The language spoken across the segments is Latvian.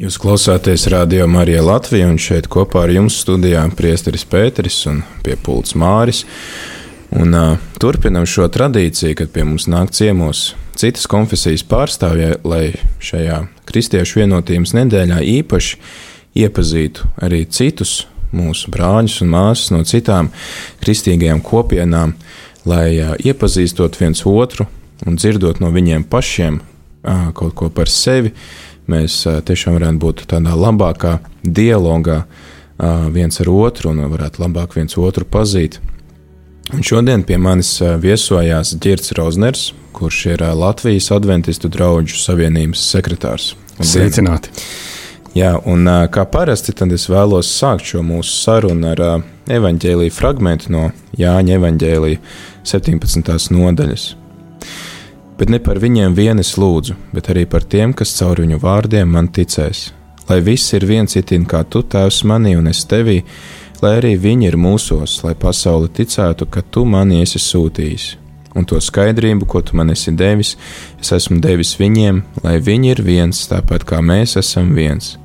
Jūs klausāties Radio Marija Latvija, un šeit kopā ar jums studijā priesteris Pēteris un pie pults Māris. Un, uh, turpinam šo tradīciju, kad pie mums nāk ciemos citas konfesijas pārstāvja, lai šajā kristiešu vienotības nedēļā īpaši iepazītu arī citus mūsu brāļus un māsas no citām kristīgajām kopienām, lai uh, iepazīstot viens otru un dzirdot no viņiem pašiem uh, kaut ko par sevi mēs tiešām varētu būt tādā labākā dialogā viens ar otru un varētu labāk viens otru pazīt. Un šodien pie manis viesojās Girts Rozners, kurš ir Latvijas Adventistu draugu savienības sekretārs. Sveicināti! Jā, un kā parasti, tad es vēlos sākt šo mūsu sarunu ar evaņģēlīju fragment no Jāņa evaņģēlīja 17. nodaļas bet ne par viņiem vien es lūdzu, bet arī par tiem, kas caur viņu vārdiem man ticēs. Lai viss ir viens itin kā tu, Tēvs, manī un es tevī, lai arī viņi ir mūsos, lai pasaule ticētu, ka tu mani esi sūtījis. Un to skaidrību, ko tu man esi devis, es esmu devis viņiem, lai viņi ir viens, tāpat kā mēs esam viens.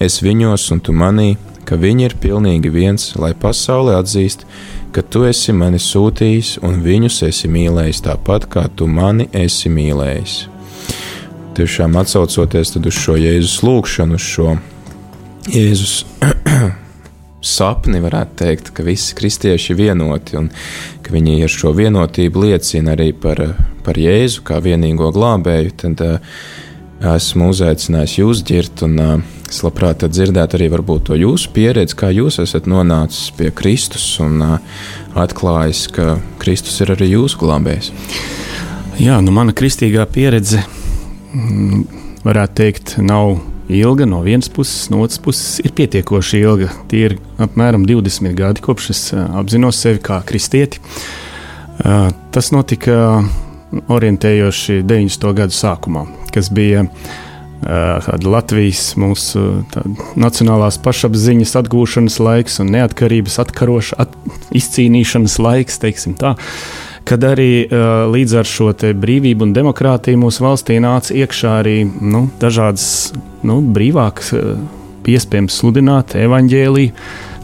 Es viņos un tu manī, ka viņi ir pilnīgi viens, lai pasaule atzīst, ka tu esi mani sūtījis un viņus esi mīlējis tāpat, kā tu mani esi mīlējis. Tiešām atcaucoties uz šo Jēzus lūgšanu, uz šo Jēzus sapni, varētu teikt, ka visi kristieši ir vienoti un ka viņi ar šo vienotību liecina arī par, par Jēzu kā vienīgo glābēju, tad uh, esmu uzaicinājis jūs ģirt un uh, Es labprāt dzirdētu arī to jūsu pieredzi, kā jūs esat nonācis pie Kristus un uh, atklājis, ka Kristus ir arī jūsu glābējs. Jā, nu mana kristīgā pieredze, mm, varētu teikt, nav ilga no vienas puses, no otras puses ir pietiekoši ilga. Tie ir apmēram 20 gadi, kopš es apzinos sevi kā kristieti. Tas notika orientējoši 90. gadu sākumā, kas bija tāda Latvijas mūsu nacionālās pašapziņas atgūšanas laiks un neatkarības atkaroša, at, izcīnīšanas laiks, teiksim tā. Kad arī līdz ar šo brīvību un demokrātiju mūsu valstī nāca iekšā arī nu, dažādas nu, brīvākas iespējas sludināt evaņģēlīju,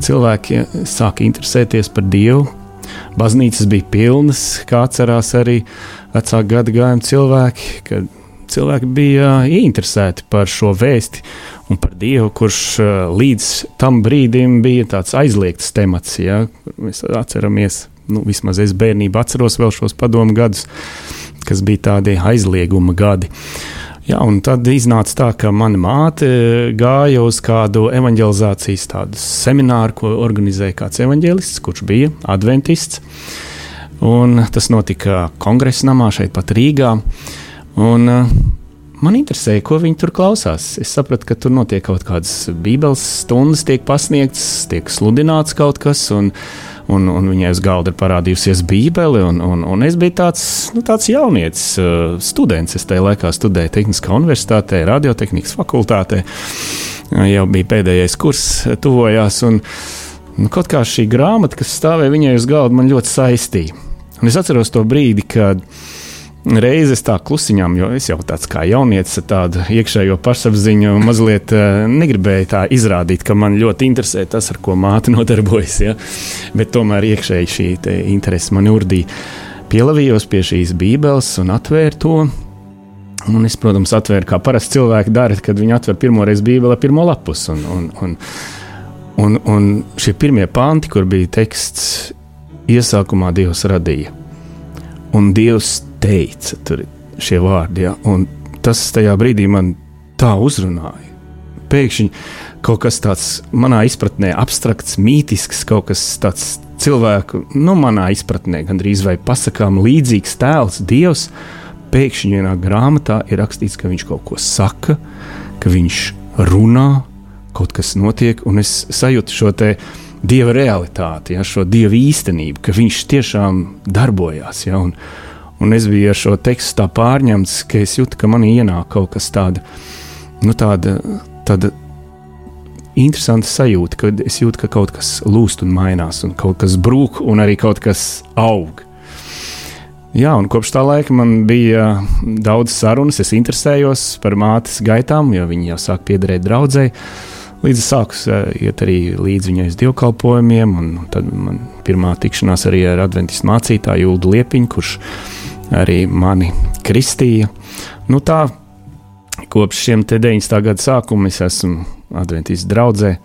cilvēki sāka interesēties par Dievu. Baznīcas bija pilnas, kā atcerās arī vecāku gadu gājumu cilvēki, kad cilvēki bija ieinteresēti par šo vēsti un par Dievu, kurš līdz tam brīdim bija tāds aizliegts temats. Ja, mēs atceramies, nu, vismaz es bērnībā atceros vēl šos padomu gadus, kas bija tādi aizlieguma gadi. Jā, un tad iznāca tā, ka mana māte gāja uz kādu evanģelizācijas semināru, ko organizēja kāds evanģēlists, kurš bija adventists. Un tas notika kongresa namā šeit pat Rīgā. Uh, Un, uh, Man interesēja, ko viņi tur klausās. Es sapratu, ka tur notiek kaut kādas bībeles stundas, tiek pasniegts, tiek sludināts kaut kas, un, un, un viņai uz galda ir parādījusies Bībele. Un, un, un es biju tāds, nu, tāds jaunietis, uh, students. Es tajā laikā studēju Tehniskā universitātē, radiotehnikas fakultātē. Jau bija pēdējais kurs, tuvojās. Un, nu, kaut kā šī grāmata, kas stāvēja viņai uz galda, man ļoti saistīja. Un es atceros to brīdi, kad viņa reizes tā klusiņām, jo es jau tāds kā jaunietis ar tādu iekšējo pašapziņu mazliet uh, negribēju tā izrādīt, ka man ļoti interesē tas, ar ko māte nodarbojas. Ja? Bet tomēr iekšēji šī interese man urdīja. Pielavījos pie šīs bībeles un atvēru to. Un es, protams, atvēru, kā parasti cilvēki dara, kad viņi atver pirmo reizi Bībeli, pirmo lapus. Un, un, un, un, un šie pirmie panti, kur bija teksts, iesākumā Dievs radīja. Un Dievs teica, tur ir šie vārdi. Ja? Un tas tajā brīdī man tā uzrunāja. Pēkšņi kaut kas tāds manā izpratnē, abstrakts, mītisks, kaut kas tāds cilvēku, nu, manā izpratnē, gandrīz vai pasakām līdzīgs tēls, Dievs. Pēkšņi vienā grāmatā ir rakstīts, ka viņš kaut ko saka, ka viņš runā, kaut kas notiek, un es sajūtu šo te dieva realitāti, ja, šo dieva īstenību, ka viņš tiešām darbojās. Ja, un, Un es biju ar šo tekstu tā pārņemts, ka es jūtu, ka manī ienāk kaut kas tāds, nu, tāda, tāda interesanta sajūta, kad es jūtu, ka kaut kas lūst un mainās, un kaut kas brūk, un arī kaut kas aug. Jā, un kopš tā laika man bija daudz sarunas. Es interesējos par mātes gaitām, jo viņi jau sāk piederēt draudzēji. Līdz es sāku iet arī līdz viņai uz dievkalpojumiem, un tad man pirmā tikšanās arī ar adventistu mācītāju Ulu Liepiņu, kurš arī mani kristīja. Nu, tā, kopš šiem 90. gada sākuma es esmu adventistu draudzē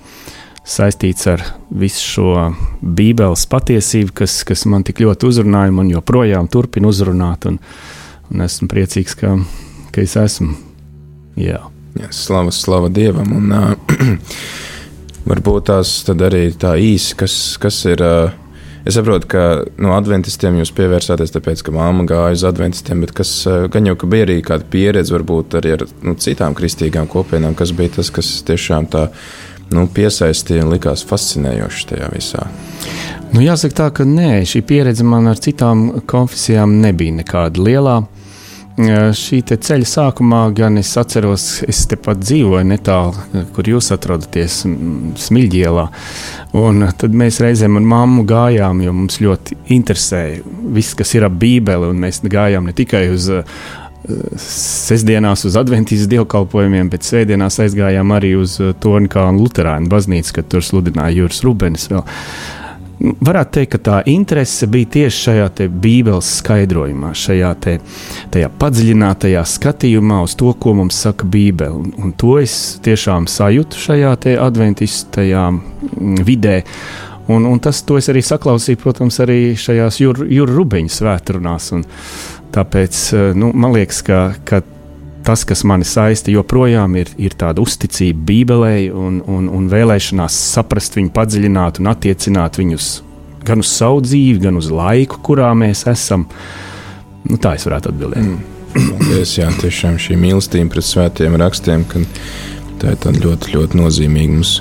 saistīts ar visu šo Bībeles patiesību, kas, kas man tik ļoti uzrunāja, un joprojām turpina uzrunāt. Un, un esmu priecīgs, ka, ka es esmu. Jā. Jā, slava, slava Dievam. Un, uh, varbūt tās arī tā īsi, kas, kas ir. Uh, Es saprotu, ka no adventistiem jūs pievērsāties, tāpēc, ka māma gāja uz adventistiem, bet kas gan jau bija arī kāda pieredze, varbūt arī ar nu, citām kristīgām kopienām, kas bija tas, kas tiešām tā nu, piesaistīja un likās fascinējoši tajā visā. Nu, jāsaka tā, ka nē, šī pieredze man ar citām konfesijām nebija nekāda lielā. Šī ceļa sākumā gan es atceros, es tepat dzīvoju netālu, kur jūs atrodaties, Smilģielā. Un tad mēs reizēm ar mammu gājām, jo mums ļoti interesēja viss, kas ir ap Bībeli. Mēs gājām ne tikai uz Sestdienās uz adventīzes dievkalpojumiem, bet svētdienās aizgājām arī uz uh, Torņkānu Lutāņu baznīcu, kad tur sludināja Juris Rubens. Vēl. Varētu teikt, ka tā interese bija tieši šajā Bībeles skaidrojumā, šajā te, padziļinātajā skatījumā uz to, ko mums saka Bībele. Un, un to es tiešām sajūtu šajā adventistajā vidē. Un, un tas, arī saklausīju, protams, arī šajās Jūra Jur Rubeņa svētdienās. Tāpēc eh, nu, man liekas, ka, ka tas, kas mani saista, joprojām ir, ir tāda uzticība Bībelē un, un, un vēlēšanās saprast viņu, padziļināt un attiecināt viņus gan uz savu dzīvi, gan uz laiku, kurā mēs esam. Nu, tā es varētu atbildēt. Mm. Paldies, jā, tiešām šī mīlestība pret svētiem rakstiem, ka tā ir ļoti, ļoti nozīmīga mums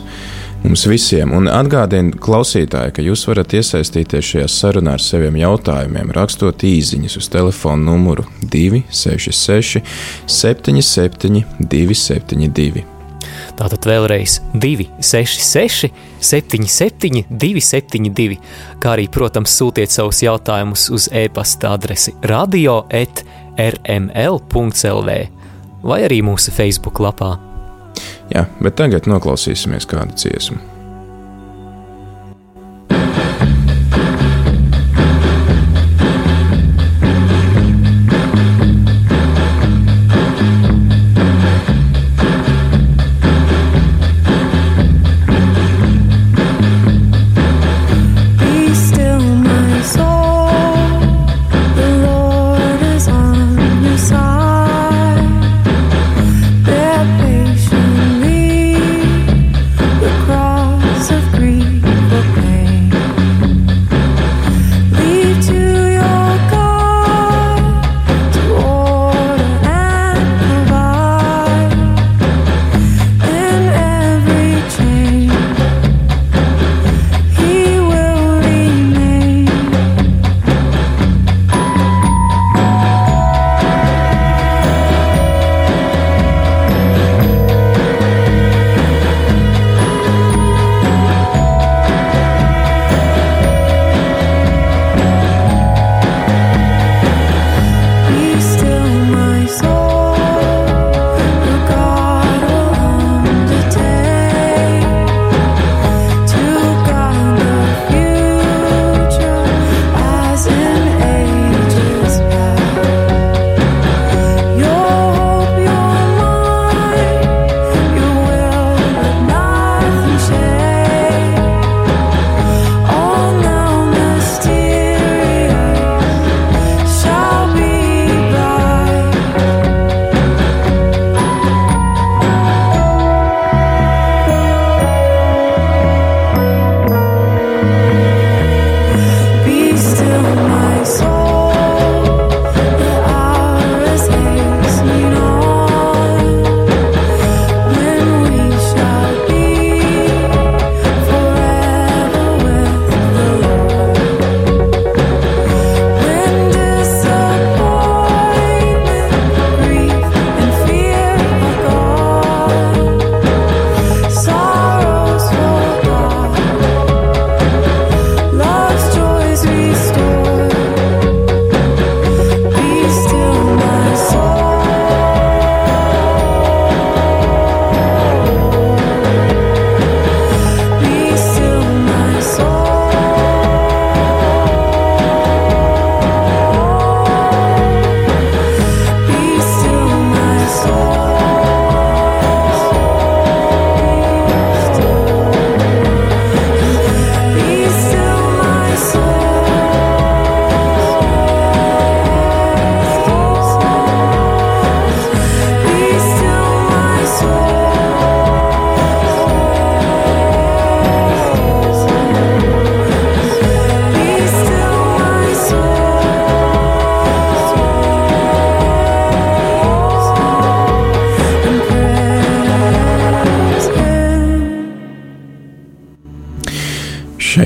mums visiem. Un atgādinu klausītāji, ka jūs varat iesaistīties šajā sarunā ar saviem jautājumiem, rakstot īsiņas uz telefona numuru 266, 77, 272. Tātad vēlreiz 266, 77, 272, kā arī, protams, sūtiet savus jautājumus uz e-pasta adresi radio etrml.lv vai arī mūsu Facebook lapā. Jā, bet tagad noklausīsimies kādu dziesmu.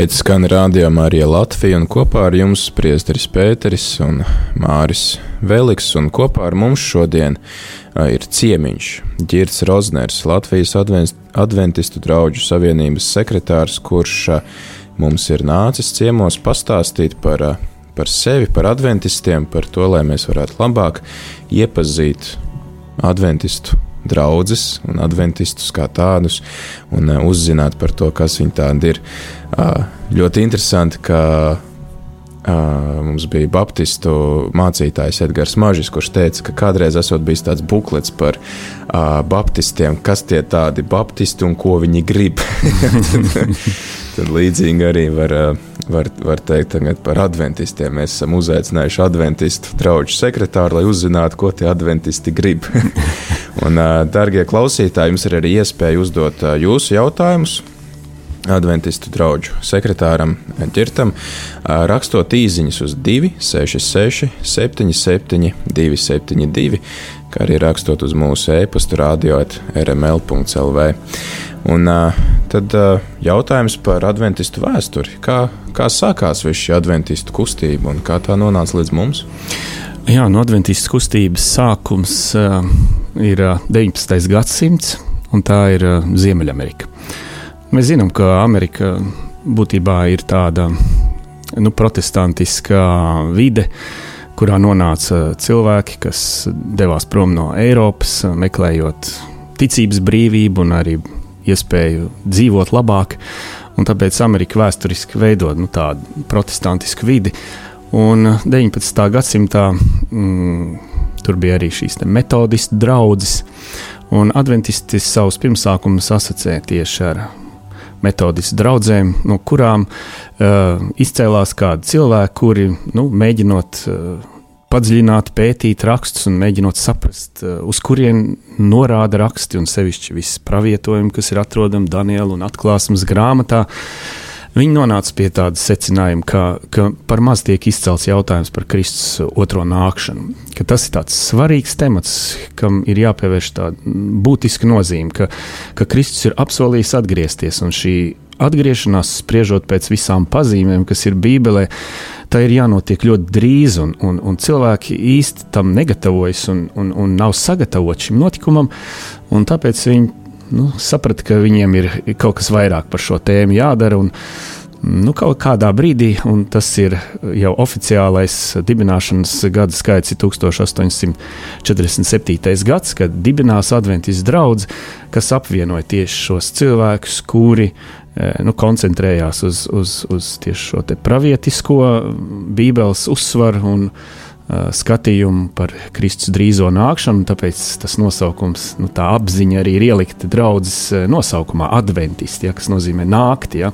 Šeit skan rādījumā arī Latvija, un kopā ar jums priesteris Pēteris un Māris Veliks, un kopā ar mums šodien ir ciemiņš Girts Rozners, Latvijas Adventistu draugu savienības sekretārs, kurš mums ir nācis ciemos pastāstīt par, par sevi, par adventistiem, par to, lai mēs varētu labāk iepazīt adventistu draugus un adventistus kā tādus, un uzzināt par to, kas viņi tādi ir. Uh, ļoti interesanti, ka Uh, mums bija Baptistu mācītājs Edgars Mažis, kurš teica, ka kādreiz esot bijis tāds buklets par uh, Baptistiem, kas tie tādi Baptisti un ko viņi grib. Tad līdzīgi arī var, var, var teikt par adventistiem. Mēs esam uzaicinājuši adventistu draugu sekretāru, lai uzzinātu, ko tie adventisti grib. Un, darbie klausītāji, jums ir arī iespēja uzdot jūsu jautājumus. Adventistu draugu sekretāram Girtam, rakstot īsiņas uz 266, 77, 272, kā arī rakstot uz mūsu e-pastu radio rml.clv. Un uh, tad uh, jautājums par adventistu vēsturi. Kā, kā sākās viss šī adventistu kustība un kā tā nonāca līdz mums? Jā, no adventistu kustības sākums uh, ir uh, 19. gadsimts, un tā ir uh, Ziemeļamerika. Mēs zinām, ka Amerika būtībā ir tāda nu, protestantiskā vide, kurā nonāca cilvēki, kas devās prom no Eiropas, meklējot ticības brīvību un arī iespēju dzīvot labāk. Un tāpēc Amerika vēsturiski veido nu, tādu protestantisku vidi. Un 19. gadsimtā mm, tur bija arī šīs metodistu draugas, un adventisti savus pirmsākumus asociē tieši ar metodistu draugiem, no kurām uh, izcēlās kādi cilvēki, kuri nu, mēģinot uh, padziļināt, pētīt rakstus un mēģinot saprast, uh, uz kurien norāda raksti un sevišķi visi pravietojumi, kas ir atrodami Daniela un atklāsmes grāmatā. Viņi nonāca pie tāda secinājuma, ka, ka par maz tiek izcelts jautājums par Kristus otro nākšanu. Tas ir tāds svarīgs temats, kam ir jāpievērš tāda būtiska nozīme, ka, ka Kristus ir apsolījis atgriezties, un šī atgriešanās, spriežot pēc visām pazīmēm, kas ir Bībelē, tā ir jānotiek ļoti drīz, un, un, un cilvēki īsti tam negatavojas un, un, un nav sagatavoti šim notikumam, un tāpēc viņi nu, saprata, ka viņiem ir kaut kas vairāk par šo tēmu jādara. Un, Nu, kaut kādā brīdī, un tas ir jau oficiālais dibināšanas gada skaits, ir 1847. gads, kad dibinās Adventijas draugs, kas apvienoja tieši šos cilvēkus, kuri eh, nu, koncentrējās uz, uz, uz tieši šo pravietisko Bībeles uzsvaru un skatījumu par Kristus drīzo nākšanu, tāpēc tas nosaukums, nu, tā apziņa arī ir ielikta draudzes nosaukumā, adventisti, ja, kas nozīmē nākt. Ja.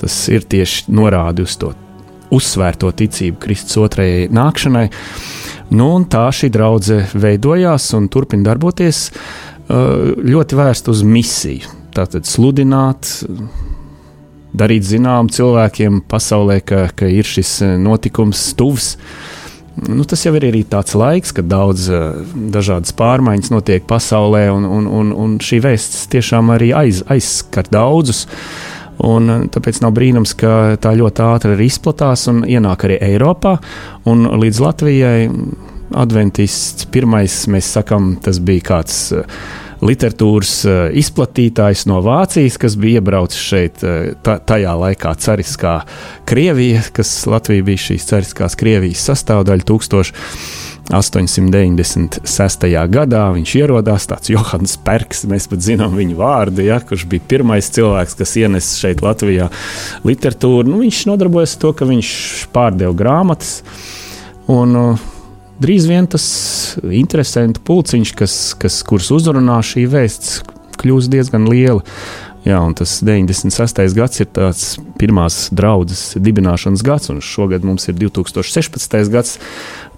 Tas ir tieši norādi uz to uzsvērto ticību Kristus otrajai nākšanai. Nu, tā šī draudzene veidojās un turpina darboties ļoti vērsta uz misiju. Tātad sludināt, darīt zinām cilvēkiem pasaulē, ka, ka ir šis notikums tuvs. Uh, nu, tas jau ir arī tāds laiks, kad daudz uh, dažādas pārmaiņas notiek pasaulē, un, un, un, un šī vēsts tiešām arī aiz, aizskar daudzus. Un, uh, tāpēc nav brīnums, ka tā ļoti ātri arī izplatās un ienāk arī Eiropā. Līdz Latvijai adventists pirmais, mēs sakām, tas bija kāds. Uh, literatūras eh, izplatītājs no Vācijas, kas bija iebraucis šeit eh, tajā laikā cariskā Krievija, kas Latvija bija šīs cariskās Krievijas sastāvdaļa 1896. gadā. Viņš ierodās tāds Johans Perks, mēs pat zinām viņa vārdu, ja, kurš bija pirmais cilvēks, kas ienes šeit Latvijā literatūru. Nu, viņš nodarbojas ar to, ka viņš pārdeva grāmatas. Un, uh, drīz vien tas interesants pulciņš, kas, kas, kurus uzrunā šī vēsts, kļūs diezgan liela. Jā, un tas 96. gads ir tāds pirmās draudzes dibināšanas gads, un šogad mums ir 2016. gads.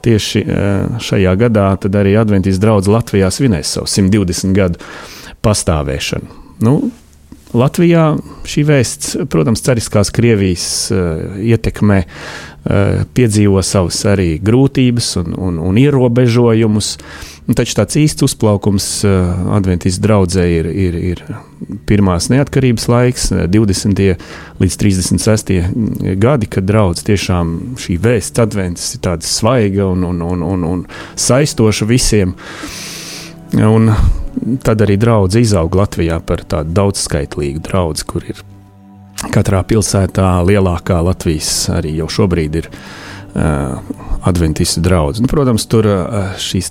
Tieši eh, šajā gadā arī Adventijas draugs Latvijā svinēs savu 120 gadu pastāvēšanu. Nu, Latvijā šī vēsts, protams, cariskās Krievijas uh, ietekmē piedzīvo savus arī grūtības un, un, un ierobežojumus. Un taču tāds īsts uzplaukums Adventīzes draudzē ir, ir, ir pirmās neatkarības laiks, 20. līdz 36. gadi, kad draudzes tiešām šī vēsts adventis ir tāda svaiga un, un, un, un, un saistoša visiem. Un tad arī draudzene izaug Latvijā par tādu daudzskaitlīgu draugu, kur ir katrā pilsētā lielākā Latvijas arī jau šobrīd ir uh, adventistu draugs. Nu, protams, tur uh, šīs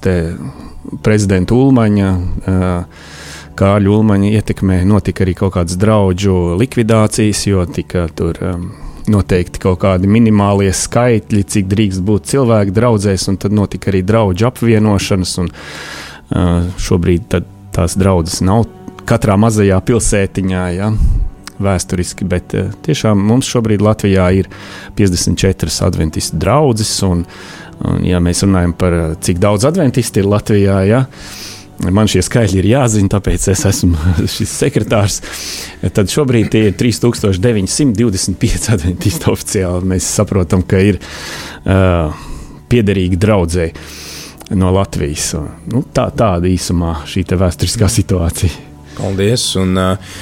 prezidenta Ulmaņa. Uh, Kārļa Ulmaņa ietekmē notika arī kaut kādas draugu likvidācijas, jo tika tur um, noteikti kaut kādi minimālie skaitļi, cik drīkst būt cilvēki draudzēs, un tad notika arī draugu apvienošanas. Un, uh, šobrīd tās draudzes nav katrā mazajā pilsētiņā. Ja? Vēsturiski, bet uh, tiešām mums šobrīd Latvijā ir 54 adventistu draugas, un, un, ja mēs runājam par uh, cik daudz adventistu ir Latvijā, ja, Man šie skaitļi ir jāzina, tāpēc es esmu šis sekretārs. Tad šobrīd tie ir 3925 adventisti oficiāli. Mēs saprotam, ka ir uh, piederīgi draudzēji no Latvijas. Nu, tā, tāda īsumā šī vēsturiskā situācija. Paldies! Un, uh,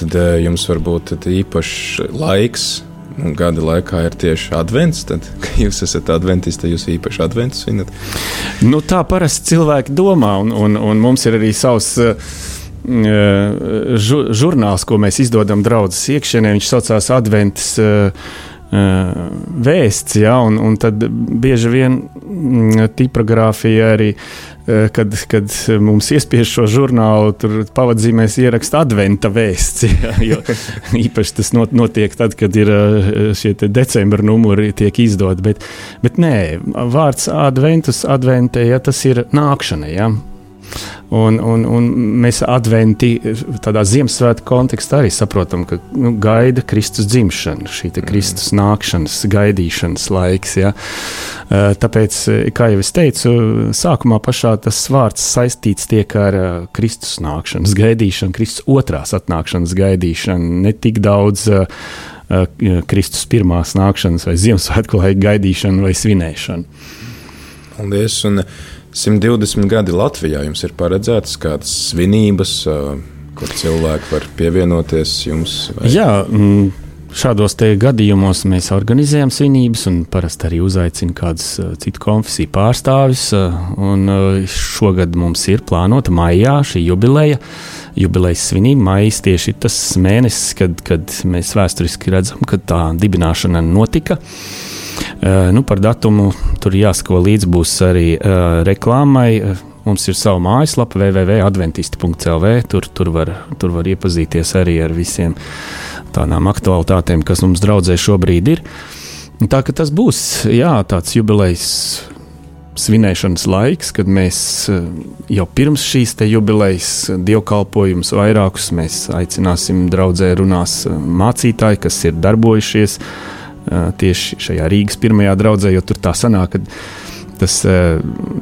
tad uh, jums varbūt īpašs laiks nu, gada laikā ir tieši advents, tad, kad jūs esat adventisti, jūs īpaši adventus svinat? Nu, tā parasti cilvēki domā, un, un, un mums ir arī savs. Uh, žu, žurnāls, ko mēs izdodam draudzes iekšienē, viņš saucās Advents uh, vēsts, ja, un, un tad bieži vien mm, tipogrāfija arī Eh, kad, kad mums iespiež šo žurnālu, tur pavadzīmēs ieraksta adventa vēsts. Ja, īpaši tas notiek tad, kad ir eh, šie decembra numuri tiek izdoti. Bet, bet nē, vārds adventus, adventē, ja tas ir nākšana. Ja. Un, un, un mēs adventi tādā Ziemassvētku kontekstā arī saprotam, ka nu, gaida Kristus dzimšana, šī Kristus nākšanas, gaidīšanas laiks. Ja? Tāpēc, kā jau es teicu, sākumā pašā tas vārds saistīts tiek ar Kristus nākšanas gaidīšanu, Kristus otrās atnākšanas gaidīšanu, ne tik daudz Kristus pirmās nākšanas vai Ziemassvētku laika gaidīšanu vai svinēšanu. Paldies! Un 120 gadi Latvijā jums ir paredzētas kādas svinības, kur cilvēki var pievienoties jums? Vai? Jā, mm, šādos gadījumos mēs organizējam svinības un parasti arī uzaicinām kādus citu konfesiju pārstāvjus. Šogad mums ir plānota maijā šī jubileja. Jubilejas svinība maijā tieši ir tas mēnesis, kad, kad mēs vēsturiski redzam, ka tā dibināšana notika. Eh, nu, par datumu tur jāsako līdzi būs arī uh, reklāmai. Eh, mums ir sava mājaslapa, www.adventisti.clv. Tur, tur, var, tur var iepazīties arī ar visiem tādām aktualitātēm, kas mums draudzē šobrīd ir. Tā ka tas būs jā, tāds jubilejas svinēšanas laiks, kad mēs jau pirms šīs jubilejas dievkalpojumus vairākus mēs aicināsim draudzē runās mācītāji, kas ir darbojušies tieši šajā Rīgas pirmajā draudzē, jo tur tā sanāk, ka tas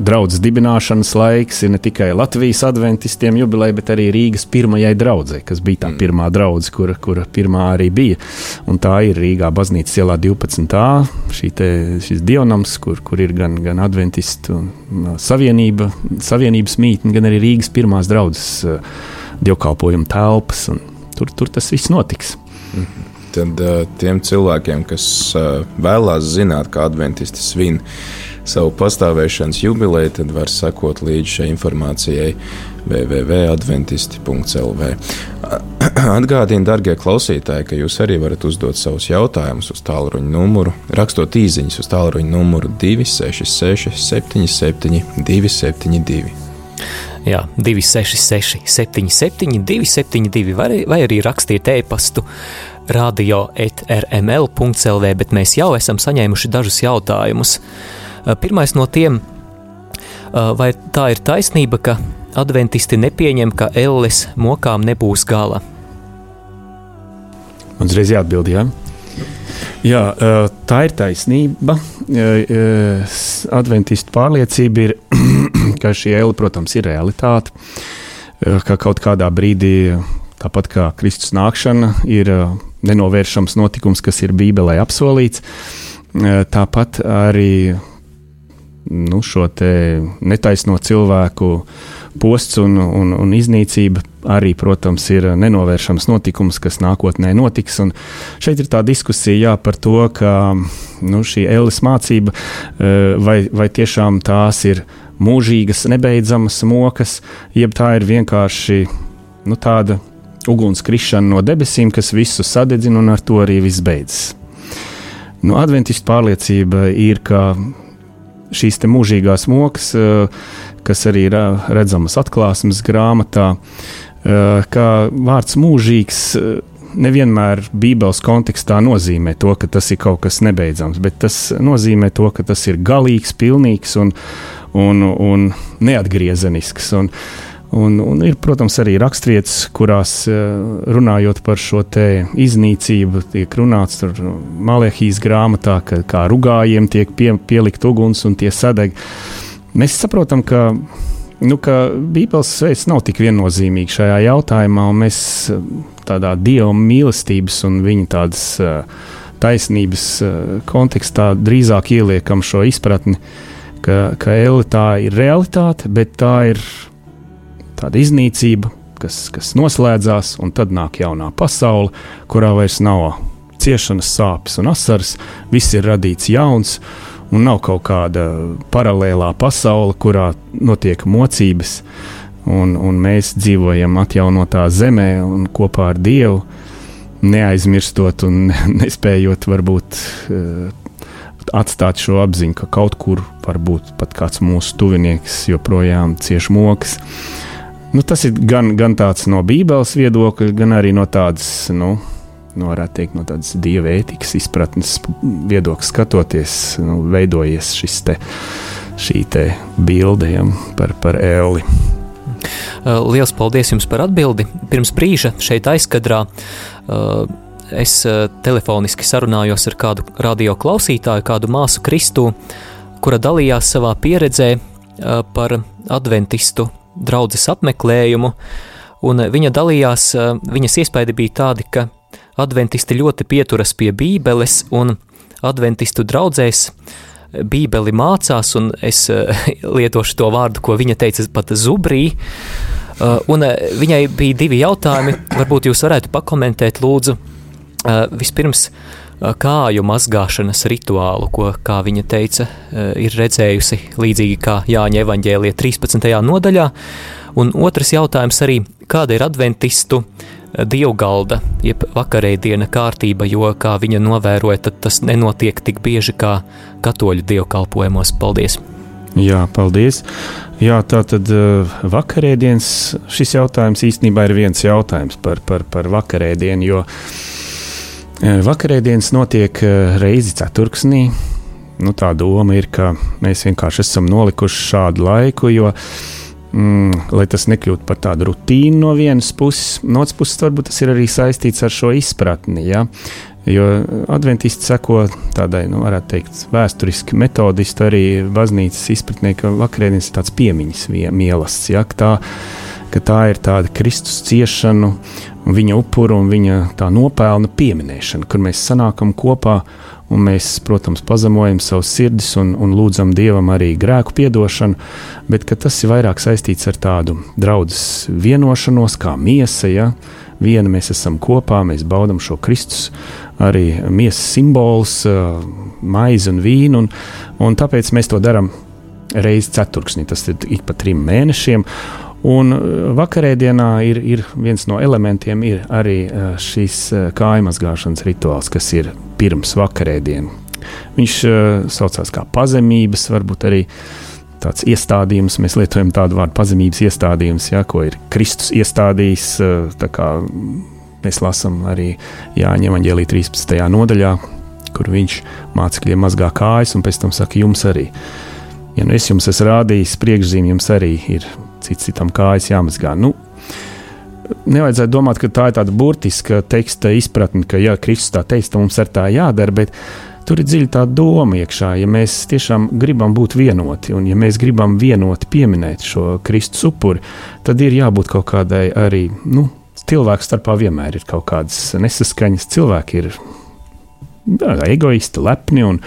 draudzes dibināšanas laiks ir ne tikai Latvijas adventistiem jubileja, bet arī Rīgas pirmajai draudzē, kas bija tā mm. pirmā draudzene, kura, kura pirmā arī bija. Un tā ir Rīgā baznīcas ielā 12. Šī te, šis dievnams, kur, kur ir gan, gan adventistu savienība, savienības mītne, gan arī Rīgas pirmās draudzes dievkalpojuma telpas. Tur, tur tas viss notiks. Mm -hmm tad uh, tiem cilvēkiem, kas uh, vēlās zināt, kā adventisti svin savu pastāvēšanas jubileju, tad var sekot līdzi šai informācijai www.adventisti.lv. Atgādini, darbie klausītāji, ka jūs arī varat uzdot savus jautājumus uz tālruņa numuru, rakstot īsiņas uz tālruņa numuru 266, 77, 272. Jā, 266, 77, 272, vai, vai arī rakstiet e-pastu radio.rml.clv, bet mēs jau esam saņēmuši dažus jautājumus. Pirmais no tiem, vai tā ir taisnība, ka adventisti nepieņem, ka elles mokām nebūs gala? Uzreiz jāatbild, jā. Jā, tā ir taisnība. Adventistu pārliecība ir, ka šī eile, protams, ir realitāte. Ka kaut kādā brīdī, tāpat kā Kristus nākšana, ir nenovēršams notikums, kas ir Bībelē apsolīts. tāpat arī nu, šo netaisno cilvēku posts un, un, un iznīcība arī, protams, ir nenovēršams notikums, kas nākotnē notiks. Un šeit ir tā diskusija jā, par to, ka nu, šī Ellis mācība, vai, vai tiešām tās ir mūžīgas, nebeidzamas mokas, jeb tā ir vienkārši nu, tāda ugunskrišana no debesīm, kas visu sadedzina un ar to arī viss beidzas. Nu, Adventistu pārliecība ir, ka šīs mūžīgās mokas, kas arī ir redzamas atklāsmes grāmatā, ka vārds mūžīgs nevienmēr Bībeles kontekstā nozīmē to, ka tas ir kaut kas nebeidzams, bet tas nozīmē to, ka tas ir galīgs, pilnīgs un, un, un neatgriezenisks. Un, Un, un ir, protams, arī raksturvietas, kurās runājot par šo iznīcību, tiek runāts par Malehijas grāmatā, ka kā rugājiem tiek pie, pielikt uguns un tie sadeg. Mēs saprotam, ka, nu, ka Bībeles veids nav tik viennozīmīgs šajā jautājumā, un mēs tādā dieva mīlestības un viņa tādas taisnības kontekstā drīzāk ieliekam šo izpratni, ka, ka Eli tā ir realitāte, bet tā ir tāda iznīcība, kas, kas noslēdzās, un tad nāk jaunā pasaule, kurā vairs nav ciešanas, sāpes un asaras, viss ir radīts jauns, un nav kaut kāda paralēlā pasaule, kurā notiek mocības, un, un mēs dzīvojam atjaunotā zemē un kopā ar Dievu, neaizmirstot un nespējot varbūt uh, atstāt šo apziņu, ka kaut kur varbūt pat kāds mūsu tuvinieks joprojām cieš mokas. Uh, Nu, tas ir gan, gan tāds no Bībeles viedokļa, gan arī no tādas, nu, nu varētu teikt, no tādas dieva ētikas izpratnes viedokļa skatoties, nu, veidojies šis te, šī te bilde ja, par, par Eli. Uh, Lielas paldies jums par atbildi. Pirms brīža šeit aizkadrā uh, es uh, telefoniski sarunājos ar kādu radio klausītāju, kādu māsu Kristu, kura dalījās savā pieredzē par adventistu draudzes apmeklējumu, un viņa dalījās, viņas iespaidi bija tādi, ka adventisti ļoti pieturas pie bībeles, un adventistu draudzēs bībeli mācās, un es lietošu to vārdu, ko viņa teica pat zubrī, un viņai bija divi jautājumi, varbūt jūs varētu pakomentēt lūdzu, vispirms, kāju mazgāšanas rituālu, ko, kā viņa teica, ir redzējusi līdzīgi kā Jāņa evaņģēlija 13. nodaļā. Un otrs jautājums arī, kāda ir adventistu dievgalda, jeb vakarēdiena kārtība, jo, kā viņa novēroja, tad tas nenotiek tik bieži kā katoļu dievkalpojumos. Paldies! Jā, paldies. Jā, tā tad vakarēdienas šis jautājums īstenībā ir viens jautājums par, par, par vakarēdienu, jo Vakarēdienas notiek reizi ceturksnī. Nu, tā doma ir, ka mēs vienkārši esam nolikuši šādu laiku, jo, mm, lai tas nekļūtu par tādu rutīnu no vienas puses, no otras puses, varbūt tas ir arī saistīts ar šo izpratni. Ja? Jo adventisti seko tādai, nu, varētu teikt, vēsturiski metodisti arī baznīcas izpratnē, ka vakarēdienas ir tāds piemiņas mielasts. Ja? Tā, ka tā ir tāda Kristus ciešanu, viņa upuru un viņa tā nopelna pieminēšana, kur mēs sanākam kopā un mēs, protams, pazemojam savus sirdis un, un lūdzam Dievam arī grēku piedošanu, bet tas ir vairāk saistīts ar tādu draudzes vienošanos, kā miesa. Ja? Viena mēs esam kopā, mēs baudām šo Kristus, arī miesas simbols, maizi un vīnu, un, un tāpēc mēs to darām reizi ceturksnī, tas ir ik pa trim mēnešiem. Un uh, vakarēdienā ir, ir viens no elementiem ir arī uh, šis uh, kājmazgāšanas rituāls, kas ir pirms vakarēdienas. Viņš saucās kā pazemības, varbūt arī tāds iestādījums. Mēs lietojam tādu vārdu pazemības iestādījums, ja, ko ir Kristus iestādījis. Mēs lasām arī Jāņa Evangelija 13. nodaļā, kur viņš mācekļiem mazgā kājas, un pēc tam saka, jums arī. Ja nu es jums esmu rādījis priekšzīmju, jums arī ir cits citam kājas jāmazgā. Nu, nevajadzētu domāt, ka tā ir tāda burtiska teksta izpratne, ka, ja Kristus tā teiks, tad mums ar tā jādara. Bet tur ir dziļa tā doma iekšā. Ja mēs tiešām gribam būt vienoti, un ja mēs gribam vienoti pieminēt šo Kristus upuri, tad ir jābūt kaut kādai arī. Nu, Cilvēku starpā vienmēr ir kaut kādas nesaskaņas. Cilvēki ir egoisti, lepni un,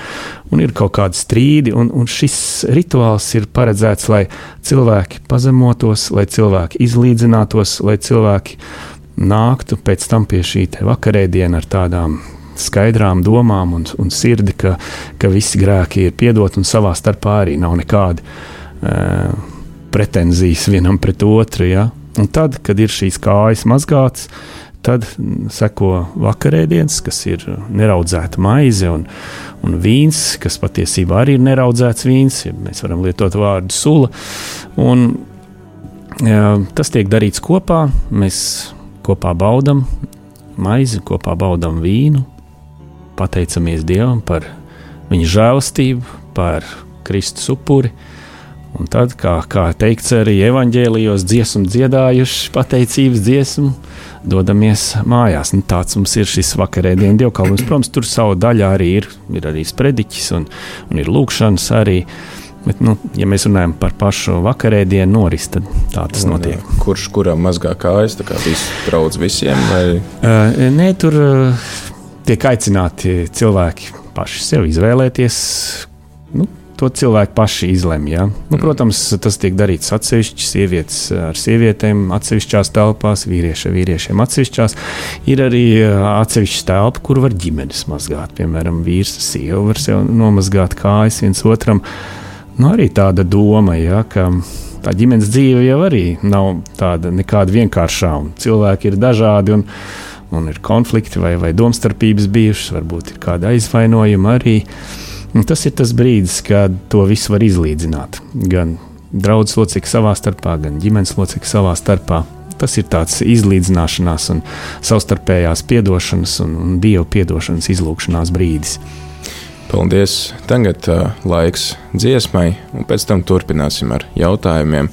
un ir kaut kādi strīdi. Un, un šis rituāls ir paredzēts, lai cilvēki pazemotos, lai cilvēki izlīdzinātos, lai cilvēki nāktu pēc tam pie šī vakarēdiena ar tādām skaidrām domām un, un sirdi, ka, ka visi grēki ir piedoti un savā starpā arī nav nekādi uh, pretenzijas vienam pret otru. Ja? Un tad, kad ir šīs kājas mazgātas, tad seko vakarēdienas, kas ir neraudzēta maize un, un vīns, kas patiesībā arī ir neraudzēts vīns. Ja mēs varam lietot vārdu sula. Un, ja, tas tiek darīts kopā. Mēs kopā baudām maizi, kopā baudām vīnu, pateicamies Dievam par viņa žēlastību, par Kristus upuri. Un tad, kā, kā teikts arī evanģēlijos, dziesmu dziedājuši, pateicības dziesmu, dodamies mājās. Nu, tāds mums ir šis vakarēdienas dievkalpojums. Protams, tur savu daļu arī ir, ir arī sprediķis un, un ir lūkšanas arī. Bet, nu, ja mēs runājam par pašu vakarēdienu noris, tad tā tas notiek. Kurš kuram mazgā kājas, tā kā viss draudz visiem? Vai? Uh, nē, tur uh, tiek aicināti cilvēki paši sev izvēlēties. Nu, to cilvēki paši izlemj. Ja? Nu, protams, tas tiek darīts atsevišķi, sievietes ar sievietēm, atsevišķās telpās, vīrieši ar vīriešiem atsevišķās. Ir arī atsevišķa telpa, kur var ģimenes mazgāt. Piemēram, vīrs ar sievu var sev nomazgāt kājas viens otram. Nu, arī tāda doma, ja, ka tā ģimenes dzīve jau arī nav tāda nekāda vienkāršā, un cilvēki ir dažādi. Un, un ir konflikti vai, vai domstarpības bijušas, varbūt ir kāda aizvainojuma arī. Un tas ir tas brīdis, kad to visu var izlīdzināt. Gan draugs locekļi savā starpā, gan ģimenes locekļi savā starpā. Tas ir tāds izlīdzināšanās un savstarpējās atdošanas un, un dievu atdošanas izlūkšanās brīdis. Paldies! Tagad uh, laiks dziesmai, un pēc tam turpināsim ar jautājumiem.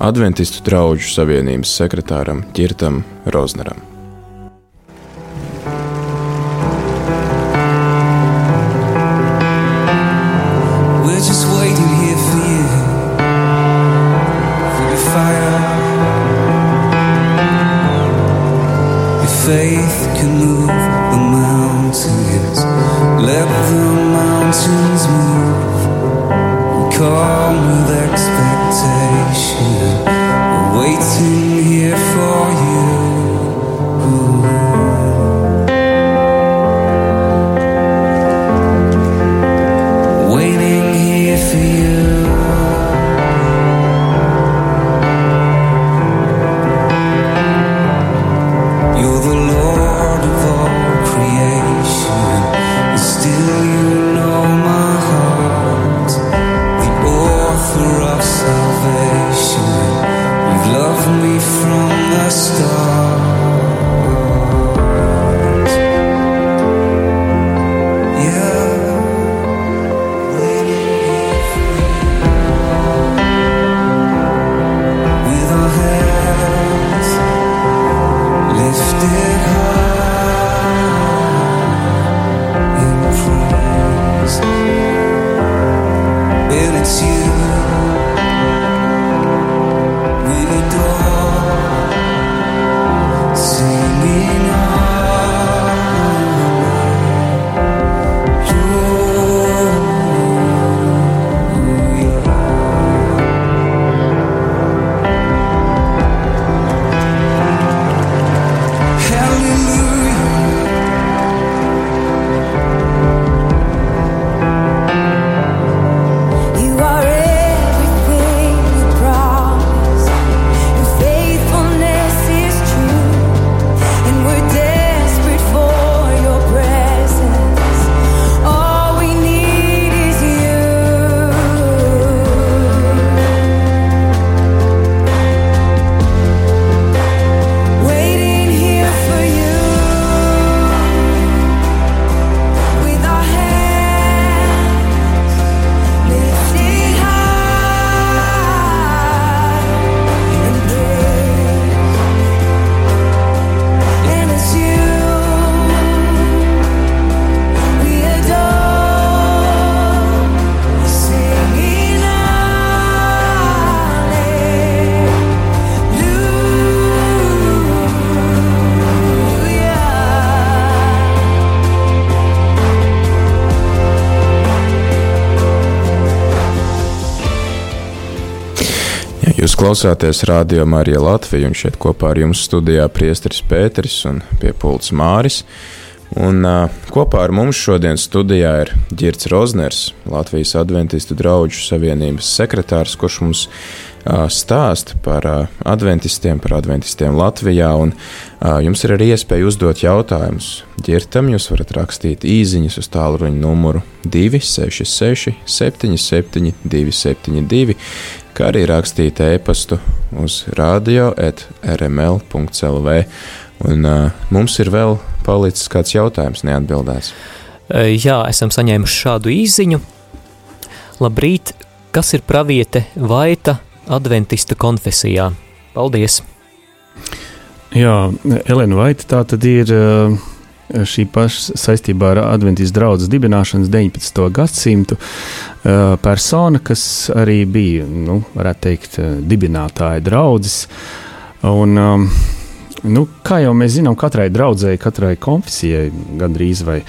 Adventistu draugu savienības sekretāram Girtam Rozneram. Klausāties Radio Marija Latvija, un šeit kopā ar jums studijā priesteris Pēteris un pie pults Māris. Un, uh, kopā ar mums šodien studijā ir Girts Rozners, Latvijas Adventistu draugu savienības sekretārs, kurš mums uh, stāsta par uh, adventistiem, par adventistiem Latvijā. Un, uh, jums ir arī iespēja uzdot jautājumus. Girtam jūs varat rakstīt īsiņas uz tālruņa numuru 266, 77, 272 kā arī rakstīt e-pastu uz radio.rml.clv. Un uh, mums ir vēl palicis kāds jautājums neatbildēts. Jā, esam saņēmuši šādu īziņu. Labrīt, kas ir praviete Vaita adventista konfesijā? Paldies! Jā, Elena Vaita tā tad ir uh, šī paša saistībā ar Adventijas draugu dibināšanas 19. gadsimtu persona, kas arī bija, nu, varētu teikt, dibinātāja draugs. Un, nu, kā jau mēs zinām, katrai draudzēji, katrai konfesijai gandrīz vai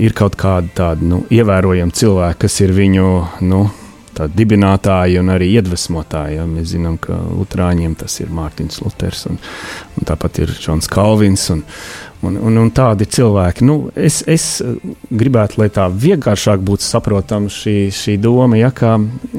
ir kaut kādi tādi nu, ievērojami cilvēki, kas ir viņu nu, dibinātāji un arī iedvesmotāji. Ja? Mēs zinām, ka Lutāņiem tas ir Mārtiņš Luters un, un tāpat ir Džons Kalvins. Un, Un, un, un tādi cilvēki, nu, es, es gribētu, lai tā vienkāršāk būtu saprotama šī, šī doma, ja kā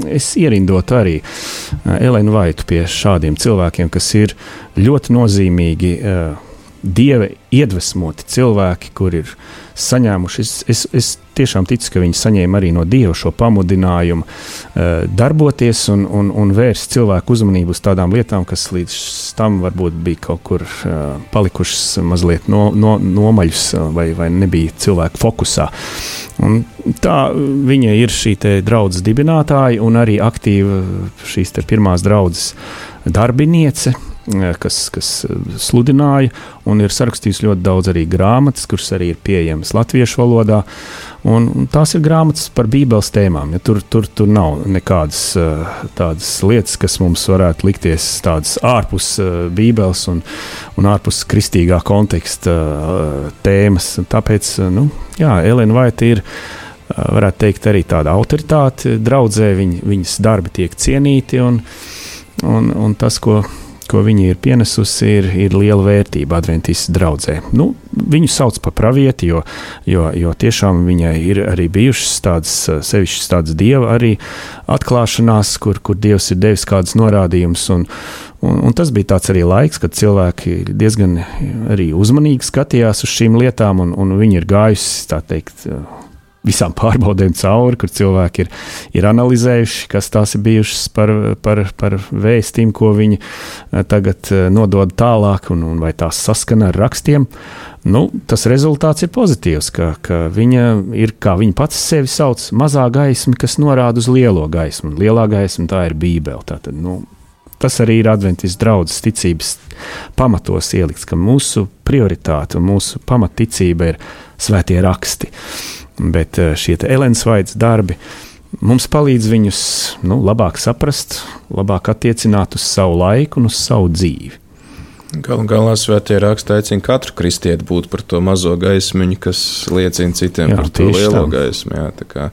es ierindotu arī uh, Elēnu Vaitu pie šādiem cilvēkiem, kas ir ļoti nozīmīgi. Uh, dieva iedvesmoti cilvēki, kur ir saņēmuši. Es, es, es tiešām ticu, ka viņi saņēma arī no dieva šo pamudinājumu uh, darboties un, un, un vērst cilvēku uzmanību uz tādām lietām, kas līdz tam varbūt bija kaut kur uh, palikušas mazliet no, no, nomaļas vai, vai nebija cilvēku fokusā. Un tā viņa ir šī draudzes dibinātāja un arī aktīva šīs pirmās draudzes darbiniece Eh, kas, kas eh, sludināja, un ir sarakstījis ļoti daudz arī grāmatas, kuras arī ir pieejamas latviešu valodā. Un, tās ir grāmatas par Bībeles tēmām. Ja tur, tur, tur nav nekādas uh, tādas lietas, kas mums varētu likties tādas ārpus Bībeles un, un ārpus kristīgā konteksta tēmas. Tāpēc, nu, jā, Elena Vaita ir varētu teikt, arī tāda autoritāte draudzē, viņ, viņas darbi tiek cienīti, un, un, un tas, ko ko viņa ir pienesusi, ir, ir liela vērtība Adventistas draudzē. Nu, viņu sauc par pravieti, jo, jo, jo tiešām viņai ir arī bijušas tādas sevišķas tādas dieva arī atklāšanās, kur, kur dievs ir devis kādas norādījumus. Un, un, un tas bija tāds arī laiks, kad cilvēki diezgan arī uzmanīgi skatījās uz šīm lietām, un, un viņi ir gājusi, tā teikt, visām pārbaudēm cauri, kur cilvēki ir, ir analizējuši, kas tās ir bijušas par, par, par vēstīm, ko viņi eh, tagad eh, nodod tālāk, un, un vai tās saskana ar rakstiem. Nu, tas rezultāts ir pozitīvs, ka, ka viņa ir, kā viņa pats sevi sauc, mazā gaisma, kas norāda uz lielo gaismu. Lielā gaisma tā ir Bībele. Tātad, nu, tas arī ir Adventis draudzes ticības pamatos ielikts, ka mūsu prioritāte un mūsu pamatticība ir svētie raksti. Bet eh, šie Elēnas vaids darbi mums palīdz viņus nu, labāk saprast, labāk attiecināt uz savu laiku un uz savu dzīvi. Galu galā svētie raksti aicina katru kristieti būt par to mazo gaismiņu, kas liecina citiem jā, par to lielo tam. gaismu. Jā,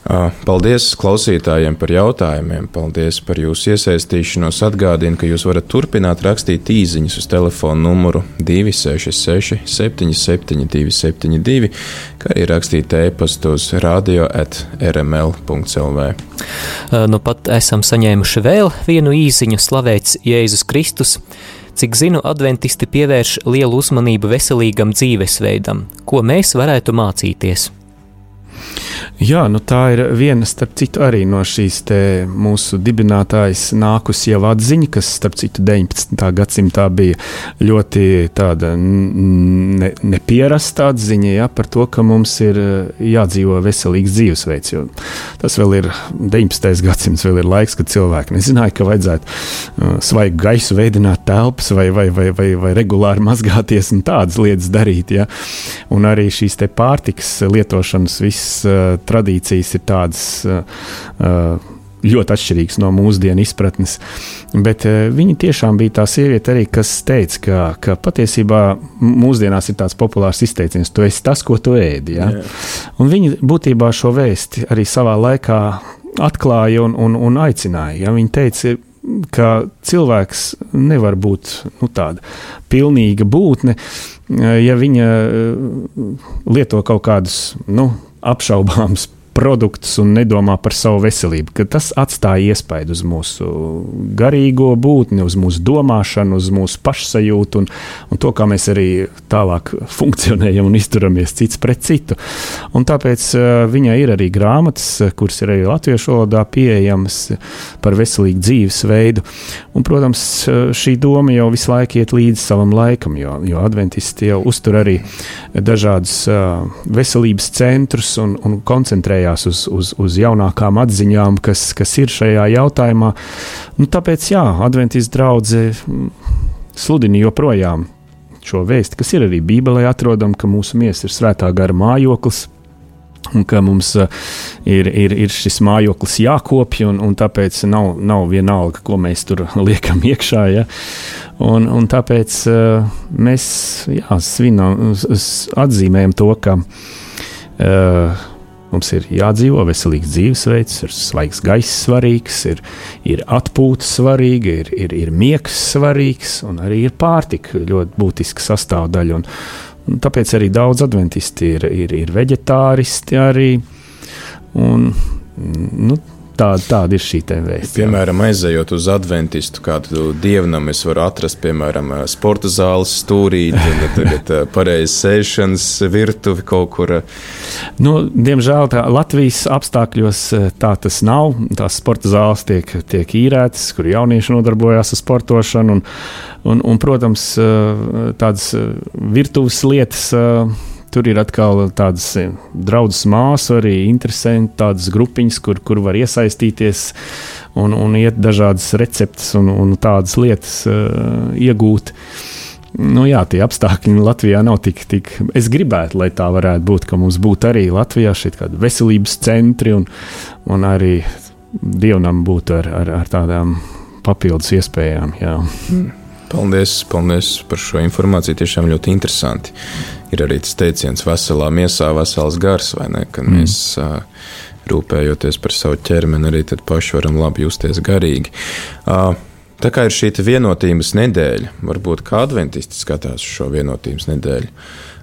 Paldies klausītājiem par jautājumiem, paldies par jūsu iesaistīšanos. Atgādinu, ka jūs varat turpināt rakstīt īsiņas uz telefona numuru 266, 772, 72, kā arī rakstīt e-pastu uz radio at.rml.clv. Nu pat esam saņēmuši vēl vienu īsiņu slavēts Jēzus Kristus. Cik zinu, adventisti pievērš lielu uzmanību veselīgam dzīvesveidam, ko mēs varētu mācīties. Jā, nu tā ir viena starp citu arī no šīs mūsu dibinātājas nākus jau atziņa, kas starp citu 19. gadsimtā bija ļoti tāda ne, nepierasta atziņa ja, par to, ka mums ir eh, jādzīvo veselīgs dzīvesveids. Tas vēl ir 19. gadsimts, vēl ir laiks, kad cilvēki nezināja, ka vajadzētu uh, svaigu gaisu veidot telpas vai, vai, vai, vai, vai regulāri mazgāties un tādas lietas darīt. Ja. Un arī šīs pārtikas lietošanas visas uh, tradīcijas ir tādas. Uh, ļoti atšķirīgs no mūsdienu izpratnes. Bet uh, viņa tiešām bija tā sieviete, arī, kas teica, ka, ka patiesībā mūsdienās ir tāds populārs izteiciens, tu esi tas, ko tu ēdi. Ja? Viņa būtībā šo vēsti arī savā laikā atklāja un, un, un aicināja. Ja? Viņa teica, ka cilvēks nevar būt nu, tāda pilnīga būtne, ja viņa lieto kaut kādus nu, apšaubāmus produktus un nedomā par savu veselību, ka tas atstāja iespaidu uz mūsu garīgo būtni, uz mūsu domāšanu, uz mūsu pašsajūtu un, un to, kā mēs arī tālāk funkcionējam un izturamies cits pret citu. Un tāpēc uh, viņai ir arī grāmatas, kuras ir arī latviešu valodā pieejamas par veselīgu dzīvesveidu. Un, protams, šī doma jau visu laiku iet līdzi savam laikam, jo, jo adventisti jau uztur arī dažādus veselības centrus un, un koncentrējās koncentrējās uz, uz, uz jaunākām atziņām, kas, kas ir šajā jautājumā. Nu, tāpēc, jā, Adventijas draudzē mm, sludina joprojām šo vēstu, kas ir arī Bībelē atrodama, ka mūsu miesa ir svētā gara mājoklis. Un ka mums uh, ir, ir, ir šis mājoklis jākopja, un, un tāpēc nav, nav vienalga, ko mēs tur liekam iekšā. Ja? Un, un tāpēc uh, mēs jā, svinām, atzīmējam to, ka uh, Mums ir jādzīvo veselīgs dzīvesveids, ir svaigs gaiss svarīgs, ir, ir atpūta svarīga, ir, ir, ir miegs svarīgs, un arī ir pārtika ļoti būtiska sastāvdaļa. Un, un tāpēc arī daudz adventisti ir, ir, ir veģetāristi arī. Un, nu, Tāda, tāda ir šī vēsts. Piemēram, aizejot uz adventistu kādu dievnam, es varu atrast, piemēram, sporta zāles stūrīti, un tagad pareizi sēšanas virtuvi kaut kur. Nu, diemžēl tā, Latvijas apstākļos tā tas nav. Tās sporta zāles tiek, tiek īrētas, kur jaunieši nodarbojās ar sportošanu, un, un, un protams, tādas virtuves lietas Tur ir atkal tādas eh, draudzes māsu, arī interesanti tādas grupiņas, kur, kur var iesaistīties un, un iet dažādas receptes un, un tādas lietas uh, iegūt. Nu, jā, tie apstākļi Latvijā nav tik, tik. Es gribētu, lai tā varētu būt, ka mums būtu arī Latvijā šeit kādi veselības centri un, un arī dievnam būtu ar, ar, ar tādām papildus iespējām. Jā. Paldies, paldies par šo informāciju. Tiešām ļoti interesanti ir arī tas teiciens, veselā miesā, vesels gars, vai ne? Kad mm. mēs uh, rūpējoties par savu ķermeni, arī paši varam labi justies garīgi. Uh, Tā kā ir šī vienotības nedēļa, varbūt kā adventisti skatās šo vienotības nedēļu.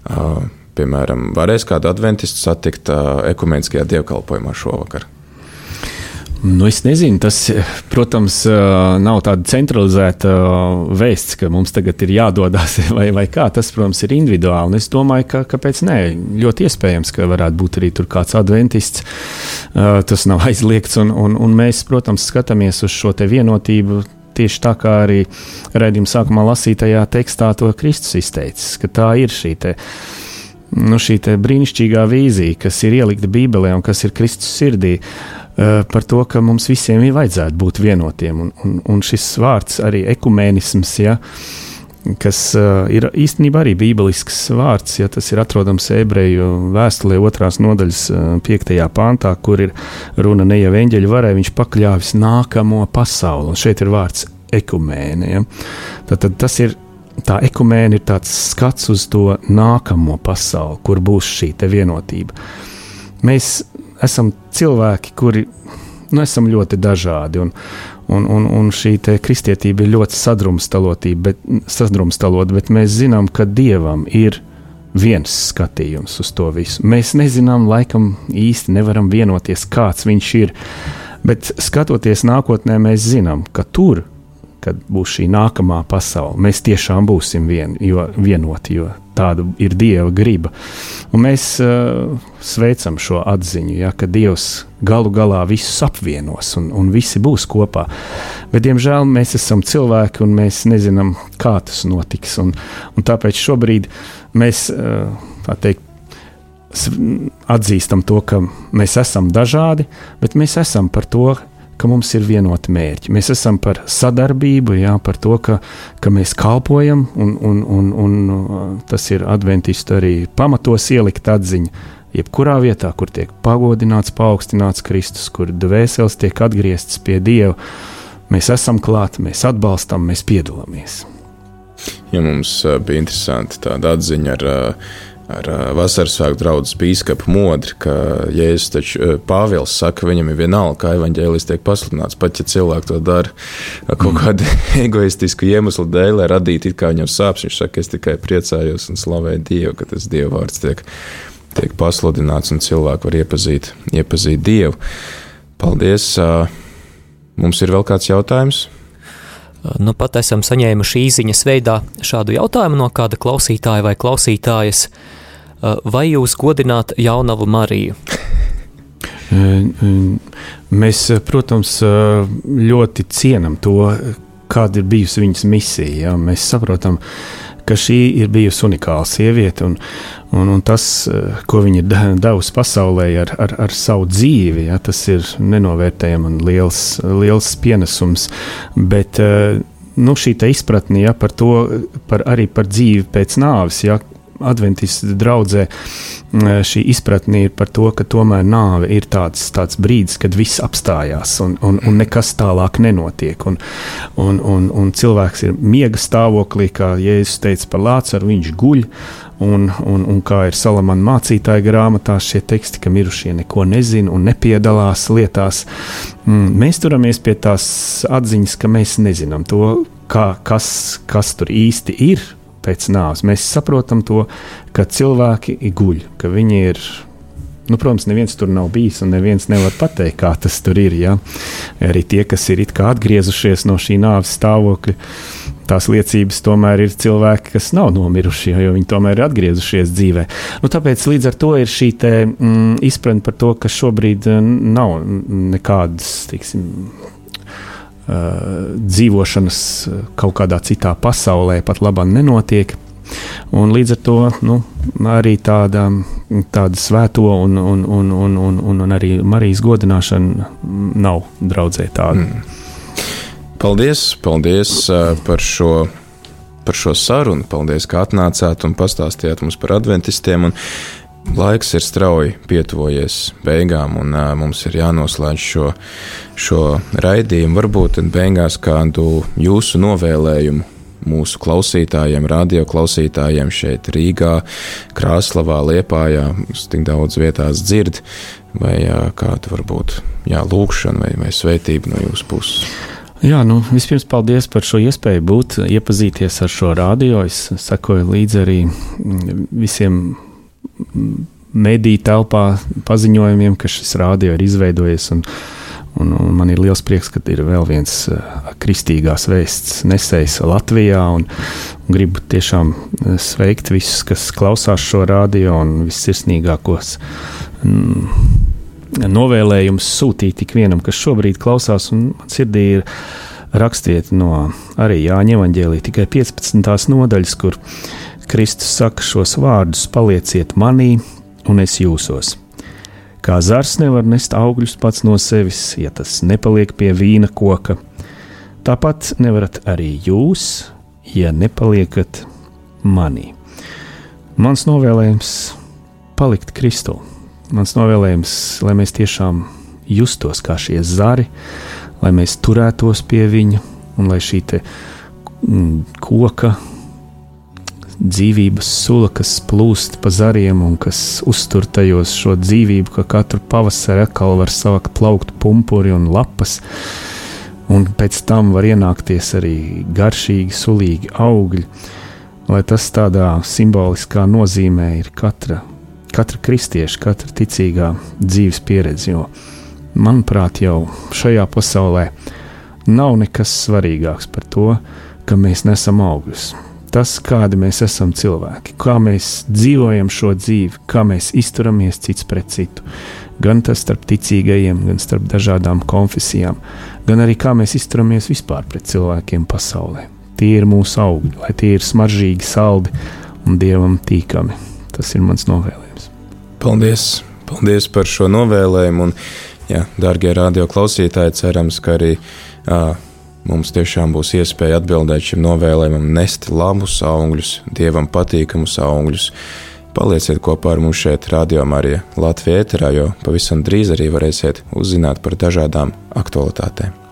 Uh, piemēram, varēs kādu adventistu satikt uh, ekumeniskajā dievkalpojumā šovakar. Nu, es nezinu, tas, protams, nav tāda centralizēta vēsts, ka mums tagad ir jādodas vai, vai kā. Tas, protams, ir individuāli. Un es domāju, ka kāpēc nē, ļoti iespējams, ka varētu būt arī tur kāds adventists. Tas nav aizliegts, un, un, un mēs, protams, skatāmies uz šo vienotību tieši tā kā arī redzējuma sākumā lasītajā tekstā to Kristus izteicis, ka tā ir šī te, nu, šī brīnišķīgā vīzija, kas ir ielikta Bībelē un kas ir Kristus sirdī. Eh, par to, ka mums visiem ir vajadzētu būt vienotiem. Un, un, un šis vārds, arī ekumēnisms, ja, kas uh, ir īstenībā arī bībelisks vārds, ja tas ir atrodams ebreju vēstulē, otrās nodaļas, uh, piektajā pāntā, kur ir runa ne jau eņģeļu varai, viņš pakļāvis nākamo pasauli. Un šeit ir vārds ekumēne. Ja. Tad, tad tas ir tā ekumēna ir tāds skats uz to nākamo pasauli, kur būs šī vienotība. Mēs esam cilvēki, kuri nu, esam ļoti dažādi. Un, un, un, un šī kristietība ir ļoti bet, sadrumstalot, bet mēs zinām, ka Dievam ir viens skatījums uz to visu. Mēs nezinām, laikam īsti nevaram vienoties, kāds viņš ir. Bet skatoties nākotnē, mēs zinām, ka tur, kad būs šī nākamā pasaule, mēs tiešām būsim vien, jo, vienoti, jo tāda ir Dieva griba. Un mēs uh, sveicam šo atziņu, ja, ka Dievs galu galā visus apvienos un, un visi būs kopā. Bet, diemžēl, mēs esam cilvēki un mēs nezinām, kā tas notiks. Un, un tāpēc šobrīd mēs uh, teikt, atzīstam to, ka mēs esam dažādi, bet mēs esam par to, ka mums ir vienoti mērķi. Mēs esam par sadarbību, jā, par to, ka, ka mēs kalpojam, un, un, un, un uh, tas ir adventistu arī pamatos ielikt atziņa. Jebkurā vietā, kur tiek pagodināts, paaugstināts Kristus, kur dvēseles tiek atgrieztas pie Dieva, mēs esam klāti, mēs atbalstam, mēs piedalāmies. Ja mums uh, bija interesanti tāda atziņa ar uh, ar vasaras svētku draugu biskupu modri, ka Jēzus taču Pāvils saka, viņam ir vienalga, kā evaņģēlis tiek pasludināts, pat ja cilvēki to dara kaut mm. kādu egoistisku iemeslu dēļ, lai radītu it kā viņam sāpes. Viņš saka, es tikai priecājos un slavēju Dievu, ka tas Dieva vārds tiek, tiek pasludināts un cilvēki var iepazīt, iepazīt Dievu. Paldies! Mums ir vēl kāds jautājums? Nu, pat esam saņēmuši īsiņas veidā šādu jautājumu no kāda klausītāja vai klausītājas. Vai jūs godināt jaunavu Mariju? Mēs, protams, ļoti cienam to, kāda ir bijusi viņas misija. Ja? Mēs saprotam, ka šī ir bijusi unikāla sieviete, un, un, un tas, ko viņa ir devusi pasaulē ar, ar, ar savu dzīvi, ja? tas ir nenovērtējami un liels, liels pienesums. Bet, nu, šī izpratne ja, par to, par, arī par dzīvi pēc nāves, ja, adventistu draudzē šī izpratne ir par to, ka tomēr nāve ir tāds, tāds brīdis, kad viss apstājās un, un, un nekas tālāk nenotiek. Un, un, un, un cilvēks ir miega stāvoklī, kā Jēzus teica par Lācaru, viņš guļ. Un, un, un kā ir Salamana mācītāja grāmatā, šie teksti, ka mirušie neko nezina un nepiedalās lietās, mm, mēs turamies pie tās atziņas, ka mēs nezinām to, kā, kas, kas tur īsti ir pēc nāves. Mēs saprotam to, ka cilvēki guļ, ka viņi ir. Nu, protams, neviens tur nav bijis, un neviens nevar pateikt, kā tas tur ir. Ja? Arī tie, kas ir atgriezušies no šī nāves stāvokļa, tās liecības tomēr ir cilvēki, kas nav nomiruši, jo viņi tomēr ir atgriezušies dzīvē. Nu, tāpēc līdz ar to ir šī te, mm, izpratne par to, ka šobrīd nav nekādas, teiksim, dzīvošanas kaut kādā citā pasaulē pat labāk nenotiek. Un līdz ar to nu, arī tāda, tāda svēto un, un, un, un, un, un, arī Marijas godināšana nav draudzē tāda. Mm. Paldies, paldies uh, par šo par šo sarunu. Paldies, ka atnācāt un pastāstījāt mums par adventistiem. Un Laiks ir strauji pietuvojies beigām, un uh, mums ir jānoslēdz šo, šo raidījumu. Varbūt beigās kādu jūsu novēlējumu mūsu klausītājiem, radio klausītājiem šeit, Rīgā, Krāslavā, Liepājā, tik daudz vietās dzird, vai uh, kāda varbūt jā, lūkšana vai, vai svētība no jūsu puses. Jā, nu, vispirms paldies par šo iespēju būt, iepazīties ar šo radio. Es sekoju līdzi arī visiem mediju telpā paziņojumiem, ka šis rādio ir izveidojies. Un, un, un man ir liels prieks, ka ir vēl viens uh, kristīgās vēsts nesējs Latvijā. Un, un gribu tiešām uh, sveikt visus, kas klausās šo rādio un vissirsnīgākos. Mm, Novēlējums sūtīt ik vienam, kas šobrīd klausās, un man sirdī ir rakstiet no arī Jāņa Evanģēlī tikai 15. nodaļas, kur Kristus saka šos vārdus: palieciet manī, un es jūsos. Kā zars nevar nest augļus pats no sevis, ja tas nepaliek pie vīna koka, tāpat nevarat arī jūs, ja nepaliekat manī. Mans novēlējums - palikt Kristū. Mans novēlējums, lai mēs tiešām justos kā šie zari, lai mēs turētos pie viņa un lai šī mm, koka dzīvības sula, kas plūst pa zariem un kas uztur tajos šo dzīvību, ka katru pavasari atkal var savākt plaukt pumpuri un lapas. Un pēc tam var ienākties arī garšīgi, sulīgi augļi, lai tas tādā simboliskā nozīmē ir katra, katra kristieša, katra ticīgā dzīves pieredze. Jo, manuprāt, jau šajā pasaulē nav nekas svarīgāks par to, ka mēs nesam augļus tas, kādi mēs esam cilvēki, kā mēs dzīvojam šo dzīvi, kā mēs izturamies cits pret citu. Gan tas starp ticīgajiem, gan starp dažādām konfesijām, gan arī kā mēs izturamies vispār pret cilvēkiem pasaulē. Tie ir mūsu augļi, lai tie ir smaržīgi, saldi un dievam tīkami. Tas ir mans novēlējums. Paldies! Paldies par šo novēlējumu! Un, jā, darbie radio klausītāji, cerams, ka arī uh, Mums tiešām būs iespēja atbildēt šim novēlējumam, nest labus augļus, dievam patīkamus augļus. Palieciet kopā ar mums šeit, Radio Marija Latvijā, jo pavisam drīz arī varēsiet uzzināt par dažādām aktualitātēm.